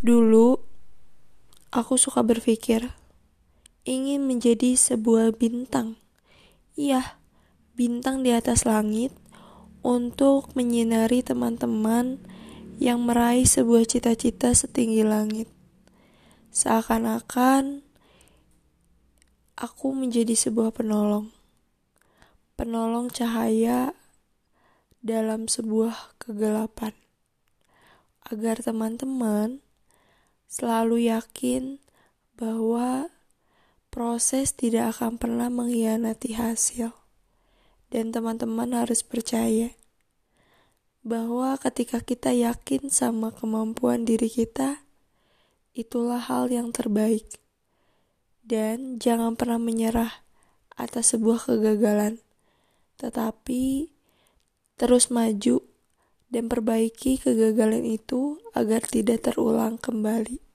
Dulu, aku suka berpikir ingin menjadi sebuah bintang. Iya, bintang di atas langit untuk menyinari teman-teman yang meraih sebuah cita-cita setinggi langit. Seakan-akan aku menjadi sebuah penolong. Penolong cahaya dalam sebuah kegelapan. Agar teman-teman selalu yakin bahwa proses tidak akan pernah mengkhianati hasil, dan teman-teman harus percaya bahwa ketika kita yakin sama kemampuan diri kita, itulah hal yang terbaik, dan jangan pernah menyerah atas sebuah kegagalan, tetapi terus maju dan perbaiki kegagalan itu agar tidak terulang kembali.